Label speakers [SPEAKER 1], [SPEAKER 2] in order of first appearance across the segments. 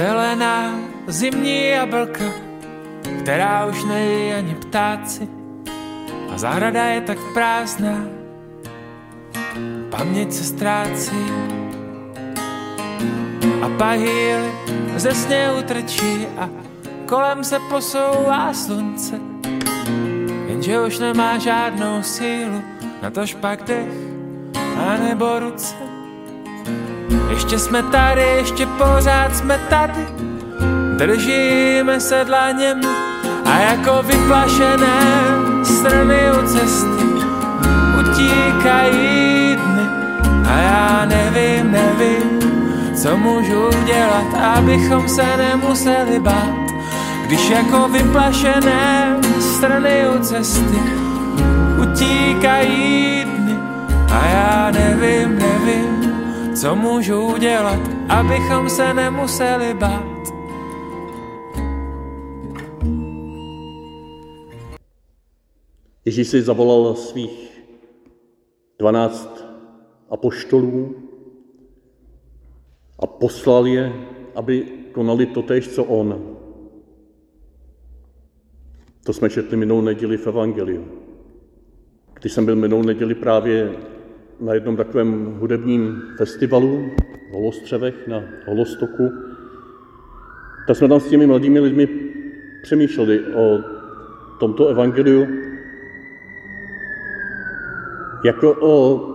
[SPEAKER 1] Zelená zimní jablka, která už nejí ani ptáci. A zahrada je tak prázdná, paměť se ztrácí. A pahýly ze sněhu trčí a kolem se posouvá slunce. Jenže už nemá žádnou sílu, na to špak dech a nebo ruce. Ještě jsme tady, ještě pořád jsme tady, držíme se dlaněmi a jako vyplašené strany u cesty utíkají dny. A já nevím, nevím, co můžu udělat, abychom se nemuseli bát, když jako vyplašené strany u cesty utíkají dny. A já nevím, nevím, co můžu udělat, abychom se nemuseli bát.
[SPEAKER 2] Ježíš si zavolal svých dvanáct apoštolů a poslal je, aby konali to tež, co on. To jsme četli minulou neděli v Evangeliu. Když jsem byl minulou neděli právě na jednom takovém hudebním festivalu v Holostřevech na Holostoku, tak jsme tam s těmi mladými lidmi přemýšleli o tomto evangeliu. Jako o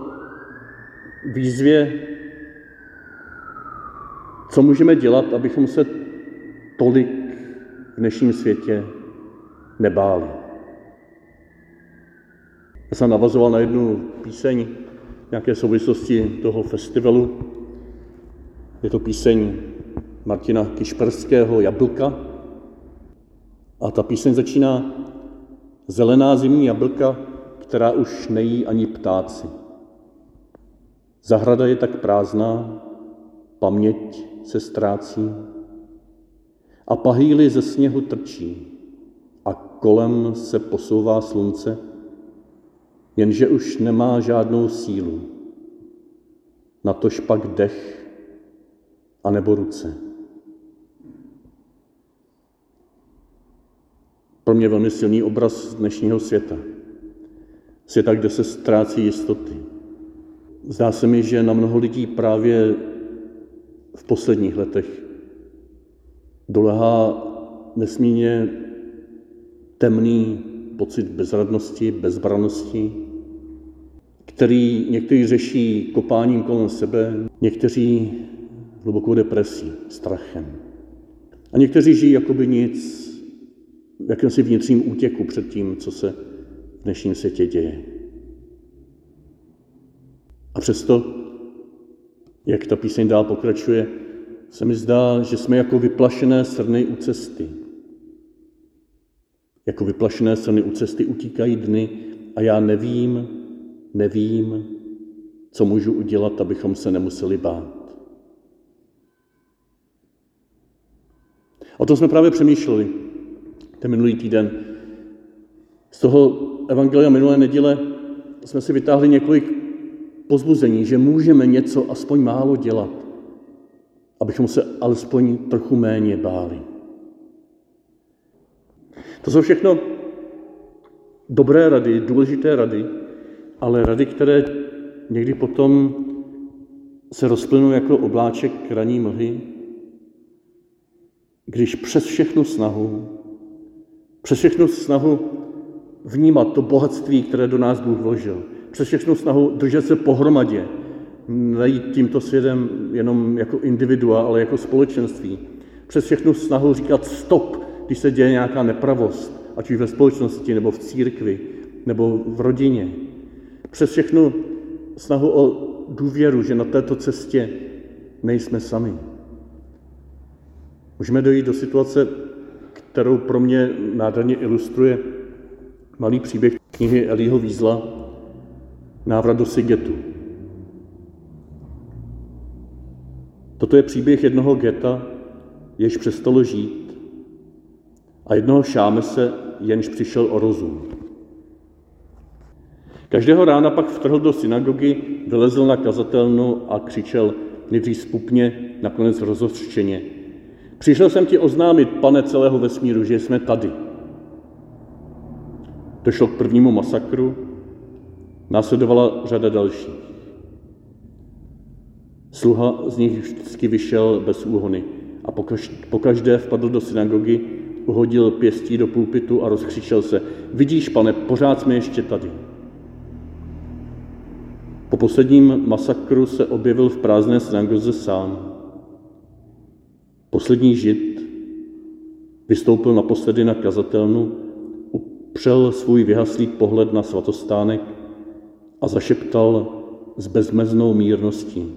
[SPEAKER 2] výzvě, co můžeme dělat, abychom se tolik v dnešním světě nebáli. Já jsem navazoval na jednu píseň nějaké souvislosti toho festivalu. Je to píseň Martina Kišperského Jablka. A ta píseň začíná Zelená zimní jablka, která už nejí ani ptáci. Zahrada je tak prázdná, paměť se ztrácí a pahýly ze sněhu trčí a kolem se posouvá slunce, jenže už nemá žádnou sílu, na tož pak dech a nebo ruce. Pro mě velmi silný obraz dnešního světa. Světa, kde se ztrácí jistoty. Zdá se mi, že na mnoho lidí právě v posledních letech dolehá nesmírně temný pocit bezradnosti, bezbranosti, který někteří řeší kopáním kolem sebe, někteří hlubokou depresí, strachem. A někteří žijí jakoby nic, v jakémsi vnitřním útěku před tím, co se v dnešním světě děje. A přesto, jak ta píseň dál pokračuje, se mi zdá, že jsme jako vyplašené srny u cesty, jako vyplašené strany u cesty utíkají dny a já nevím, nevím, co můžu udělat, abychom se nemuseli bát. O tom jsme právě přemýšleli ten minulý týden. Z toho evangelia minulé neděle jsme si vytáhli několik pozbuzení, že můžeme něco aspoň málo dělat, abychom se alespoň trochu méně báli. To jsou všechno dobré rady, důležité rady, ale rady, které někdy potom se rozplynou jako obláček raní mlhy, když přes všechnu snahu, přes všechnu snahu vnímat to bohatství, které do nás Bůh vložil, přes všechnu snahu držet se pohromadě, nejít tímto světem jenom jako individua, ale jako společenství, přes všechnu snahu říkat stop, když se děje nějaká nepravost, ať už ve společnosti, nebo v církvi, nebo v rodině. Přes všechnu snahu o důvěru, že na této cestě nejsme sami. Můžeme dojít do situace, kterou pro mě nádherně ilustruje malý příběh knihy Elího Vízla Návrat do Sigetu. Toto je příběh jednoho geta, jež přestalo žít a jednoho šámese, jenž přišel o rozum. Každého rána pak vtrhl do synagogy, vylezl na kazatelnu a křičel nejdřív spupně, nakonec rozhořčeně. Přišel jsem ti oznámit, pane celého vesmíru, že jsme tady. Došlo k prvnímu masakru, následovala řada dalších. Sluha z nich vždycky vyšel bez úhony a pokaždé vpadl do synagogy, uhodil pěstí do pulpitu a rozkřičel se, vidíš, pane, pořád jsme ještě tady. Po posledním masakru se objevil v prázdné synagoze sám. Poslední žid vystoupil naposledy na kazatelnu, upřel svůj vyhaslý pohled na svatostánek a zašeptal s bezmeznou mírností.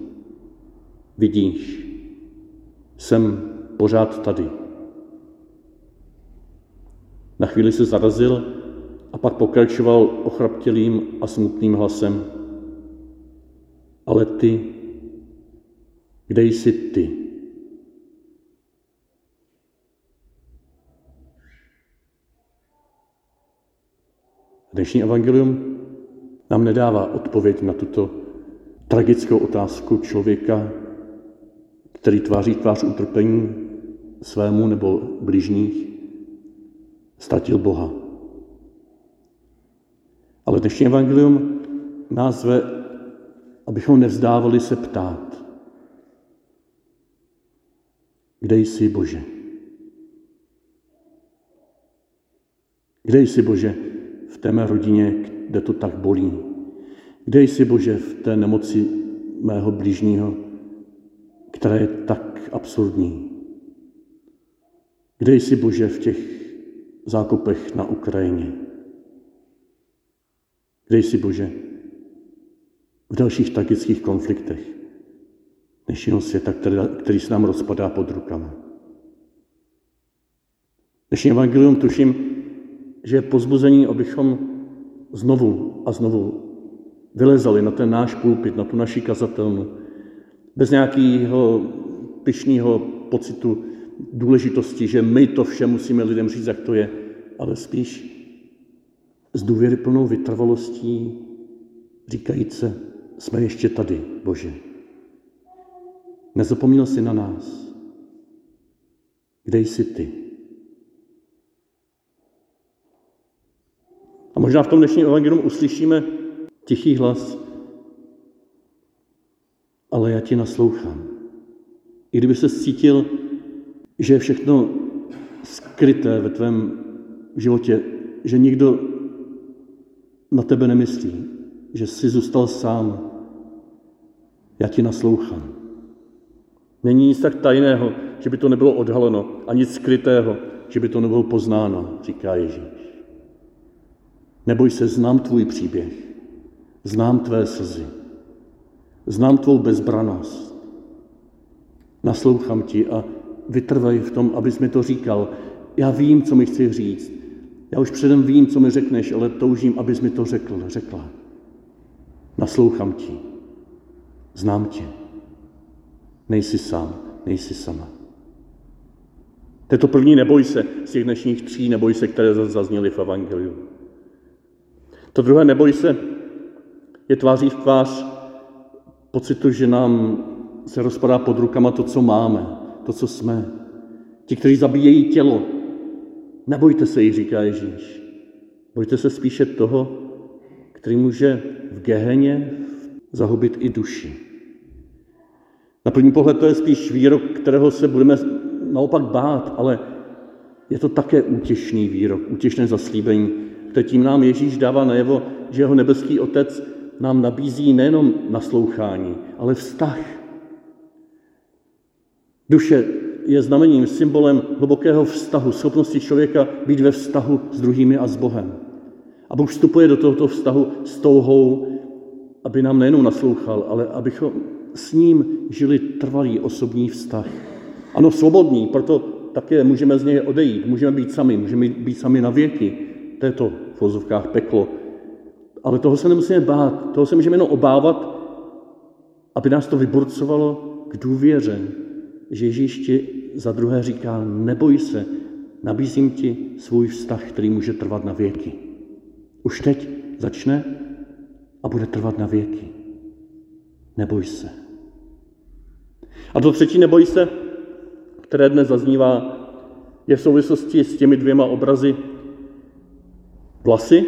[SPEAKER 2] Vidíš, jsem pořád tady. Na chvíli se zarazil a pak pokračoval ochraptělým a smutným hlasem. Ale ty, kde jsi ty? Dnešní evangelium nám nedává odpověď na tuto tragickou otázku člověka, který tváří tvář utrpení svému nebo bližních, ztratil Boha. Ale dnešní evangelium nás ve, abychom nevzdávali se ptát. Kde jsi, Bože? Kde jsi, Bože, v té mé rodině, kde to tak bolí? Kde jsi, Bože, v té nemoci mého blížního, která je tak absurdní? Kde jsi, Bože, v těch zákopech na Ukrajině? Kde jsi, Bože, v dalších tragických konfliktech dnešního světa, který, který se nám rozpadá pod rukama? Dnešní evangelium tuším, že je pozbuzení, abychom znovu a znovu vylezali na ten náš pulpit, na tu naši kazatelnu, bez nějakého pyšného pocitu důležitosti, že my to vše musíme lidem říct, jak to je, ale spíš s důvěryplnou vytrvalostí říkajíce, jsme ještě tady, Bože. Nezapomněl jsi na nás. Kde jsi ty? A možná v tom dnešním evangelium uslyšíme tichý hlas, ale já ti naslouchám. I kdyby se cítil, že je všechno skryté ve tvém životě, že nikdo na tebe nemyslí, že jsi zůstal sám, já ti naslouchám. Není nic tak tajného, že by to nebylo odhaleno, a nic skrytého, že by to nebylo poznáno, říká Ježíš. Neboj se, znám tvůj příběh, znám tvé slzy, znám tvou bezbranost. Naslouchám ti a vytrvaj v tom, abys mi to říkal. Já vím, co mi chci říct. Já už předem vím, co mi řekneš, ale toužím, abys mi to řekl, řekla. Naslouchám ti. Znám tě. Nejsi sám, nejsi sama. To je to první neboj se z těch dnešních tří neboj se, které zazněly v Evangeliu. To druhé neboj se je tváří v tvář pocitu, že nám se rozpadá pod rukama to, co máme, to, co jsme. Ti, kteří zabíjejí tělo, nebojte se jich, říká Ježíš. Bojte se spíše toho, který může v geheně zahubit i duši. Na první pohled to je spíš výrok, kterého se budeme naopak bát, ale je to také útěšný výrok, útěšné zaslíbení, které tím nám Ježíš dává najevo, že jeho nebeský Otec nám nabízí nejenom naslouchání, ale vztah. Duše je znamením, symbolem hlubokého vztahu, schopnosti člověka být ve vztahu s druhými a s Bohem. A Bůh vstupuje do tohoto vztahu s touhou, aby nám nejenom naslouchal, ale abychom s ním žili trvalý osobní vztah. Ano, svobodný, proto také můžeme z něj odejít, můžeme být sami, můžeme být sami na věky. To je to v vozovkách peklo. Ale toho se nemusíme bát, toho se můžeme jenom obávat, aby nás to vyburcovalo k důvěře, že Ježíš ti za druhé říká, neboj se, nabízím ti svůj vztah, který může trvat na věky. Už teď začne a bude trvat na věky. Neboj se. A to třetí neboj se, které dnes zaznívá, je v souvislosti s těmi dvěma obrazy vlasy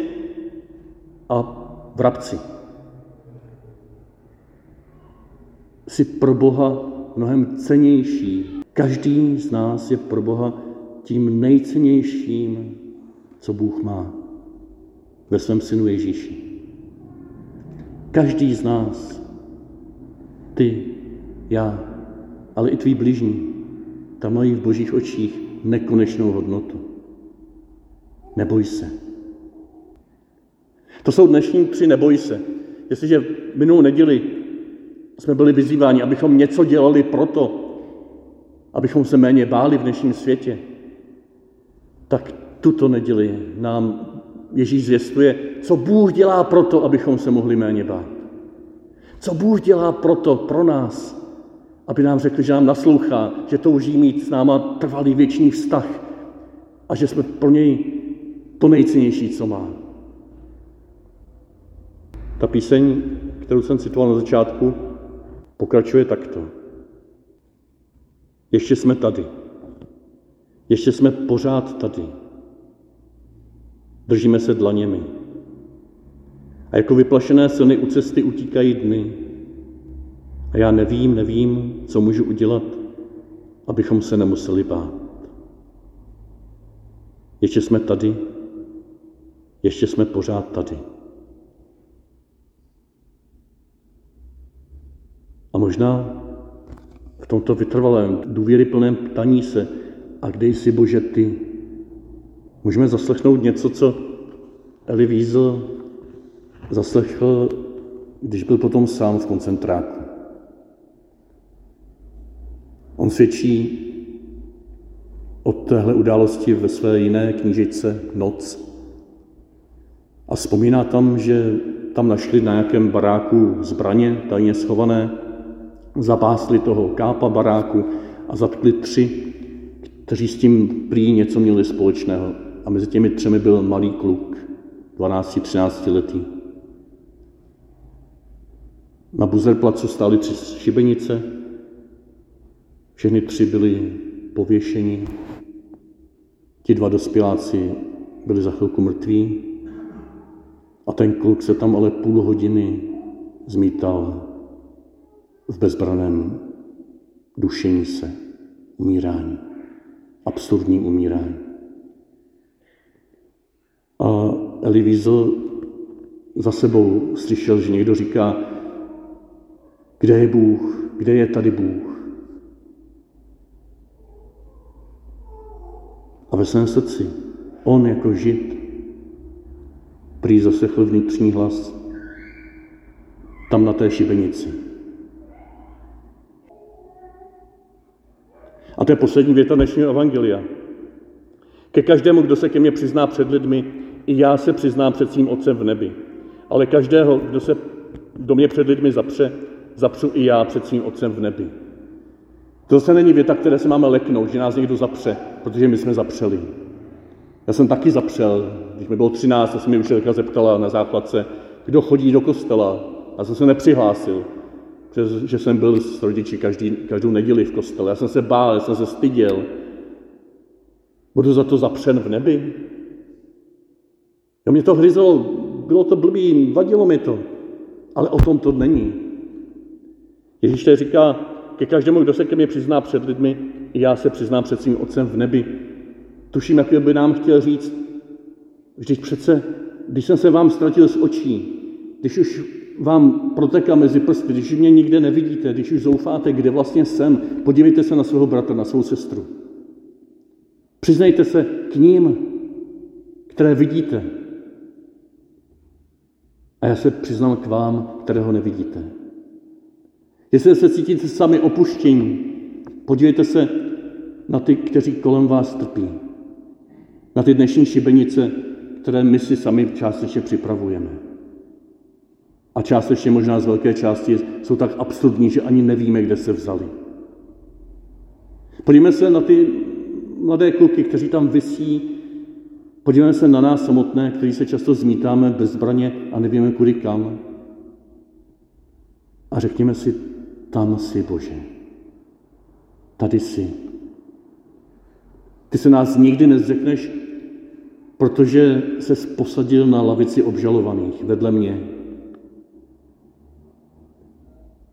[SPEAKER 2] a vrabci. Jsi pro Boha mnohem cenější. Každý z nás je pro Boha tím nejcennějším, co Bůh má ve svém synu Ježíši. Každý z nás, ty, já, ale i tvý blížní, tam mají v božích očích nekonečnou hodnotu. Neboj se. To jsou dnešní tři neboj se. Jestliže minulou neděli jsme byli vyzýváni, abychom něco dělali proto, abychom se méně báli v dnešním světě, tak tuto neděli nám Ježíš zvěstuje, co Bůh dělá proto, abychom se mohli méně bát. Co Bůh dělá proto, pro nás, aby nám řekl, že nám naslouchá, že touží mít s náma trvalý věčný vztah a že jsme pro něj to nejcennější, co má. Ta píseň, kterou jsem citoval na začátku, pokračuje takto. Ještě jsme tady. Ještě jsme pořád tady. Držíme se dlaněmi. A jako vyplašené silny u cesty utíkají dny. A já nevím, nevím, co můžu udělat, abychom se nemuseli bát. Ještě jsme tady, ještě jsme pořád tady. A možná v tomto vytrvalém, důvěryplném ptaní se, a kde jsi Bože ty, můžeme zaslechnout něco, co Eli Wiesel zaslechl, když byl potom sám v koncentráku. On svědčí o téhle události ve své jiné knížičce Noc. A vzpomíná tam, že tam našli na nějakém baráku zbraně tajně schované, zapásli toho kápa baráku a zatkli tři, kteří s tím prý něco měli společného. A mezi těmi třemi byl malý kluk, 12-13 letý. Na Buzerplacu stály tři šibenice, všechny tři byli pověšeni, ti dva dospěláci byli za chvilku mrtví a ten kluk se tam ale půl hodiny zmítal v bezbraném dušení se, umírání, absurdní umírání. A Eli Wiesel za sebou slyšel, že někdo říká, kde je Bůh, kde je tady Bůh. A ve svém srdci on jako žid prý zasechl vnitřní hlas tam na té šibenici. A to je poslední věta dnešního evangelia. Ke každému, kdo se ke mně přizná před lidmi, i já se přiznám před svým Otcem v nebi. Ale každého, kdo se do mě před lidmi zapře, zapřu i já před svým Otcem v nebi. To zase není věta, které se máme leknout, že nás někdo zapře, protože my jsme zapřeli. Já jsem taky zapřel, když mi bylo 13, já jsem mi učitelka zeptala na základce, kdo chodí do kostela. Já jsem se nepřihlásil, že jsem byl s rodiči každý, každou neděli v kostele. Já jsem se bál, já jsem se styděl. Budu za to zapřen v nebi? Mě to hryzelo, bylo to blbý, vadilo mi to. Ale o tom to není. Ježíš tady říká, ke každému, kdo se ke mně přizná před lidmi, i já se přiznám před svým otcem v nebi. Tuším, jak by nám chtěl říct, vždyť přece, když jsem se vám ztratil z očí, když už vám proteká mezi prsty, když mě nikde nevidíte, když už zoufáte, kde vlastně jsem, podívejte se na svého bratra, na svou sestru. Přiznejte se k ním, které vidíte. A já se přiznám k vám, kterého nevidíte. Jestli se cítíte sami opuštění, podívejte se na ty, kteří kolem vás trpí. Na ty dnešní šibenice, které my si sami částečně připravujeme. A částečně možná z velké části jsou tak absurdní, že ani nevíme, kde se vzali. Podívejme se na ty mladé kluky, kteří tam vysí. Podívejme se na nás samotné, kteří se často zmítáme bez zbraně a nevíme kudy kam. A řekněme si, tam si Bože. Tady si. Ty se nás nikdy nezřekneš, protože se posadil na lavici obžalovaných vedle mě.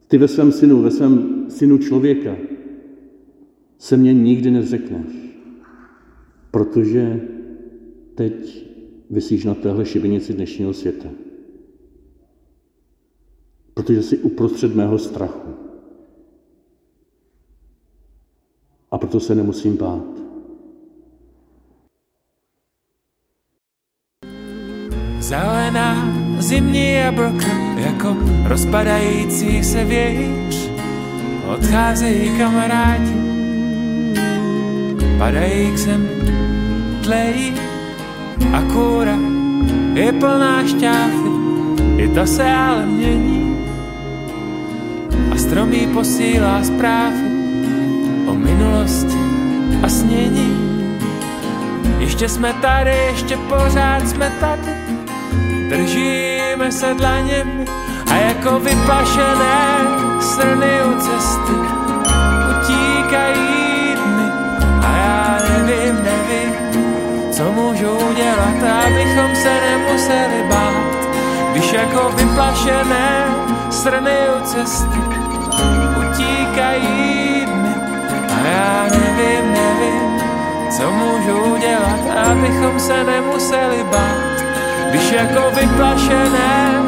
[SPEAKER 2] Ty ve svém synu, ve svém synu člověka se mě nikdy nezřekneš, protože teď vysíš na téhle šibenici dnešního světa. Protože jsi uprostřed mého strachu. A proto se nemusím bát.
[SPEAKER 1] Zelená zimní jablka, jako rozpadající se vějíř. Odcházejí kamarádi, padají k zemi, tlejí a kůra je plná šťáfy, i to se ale mění. A stromí posílá zprávy o minulosti a snění. Ještě jsme tady, ještě pořád jsme tady, držíme se dlaněmi a jako vyplašené srny u cesty můžu udělat, abychom se nemuseli bát, když jako vyplašené srny u cesty utíkají dny. A já nevím, nevím, co můžu udělat, abychom se nemuseli bát. Když jako vyplašené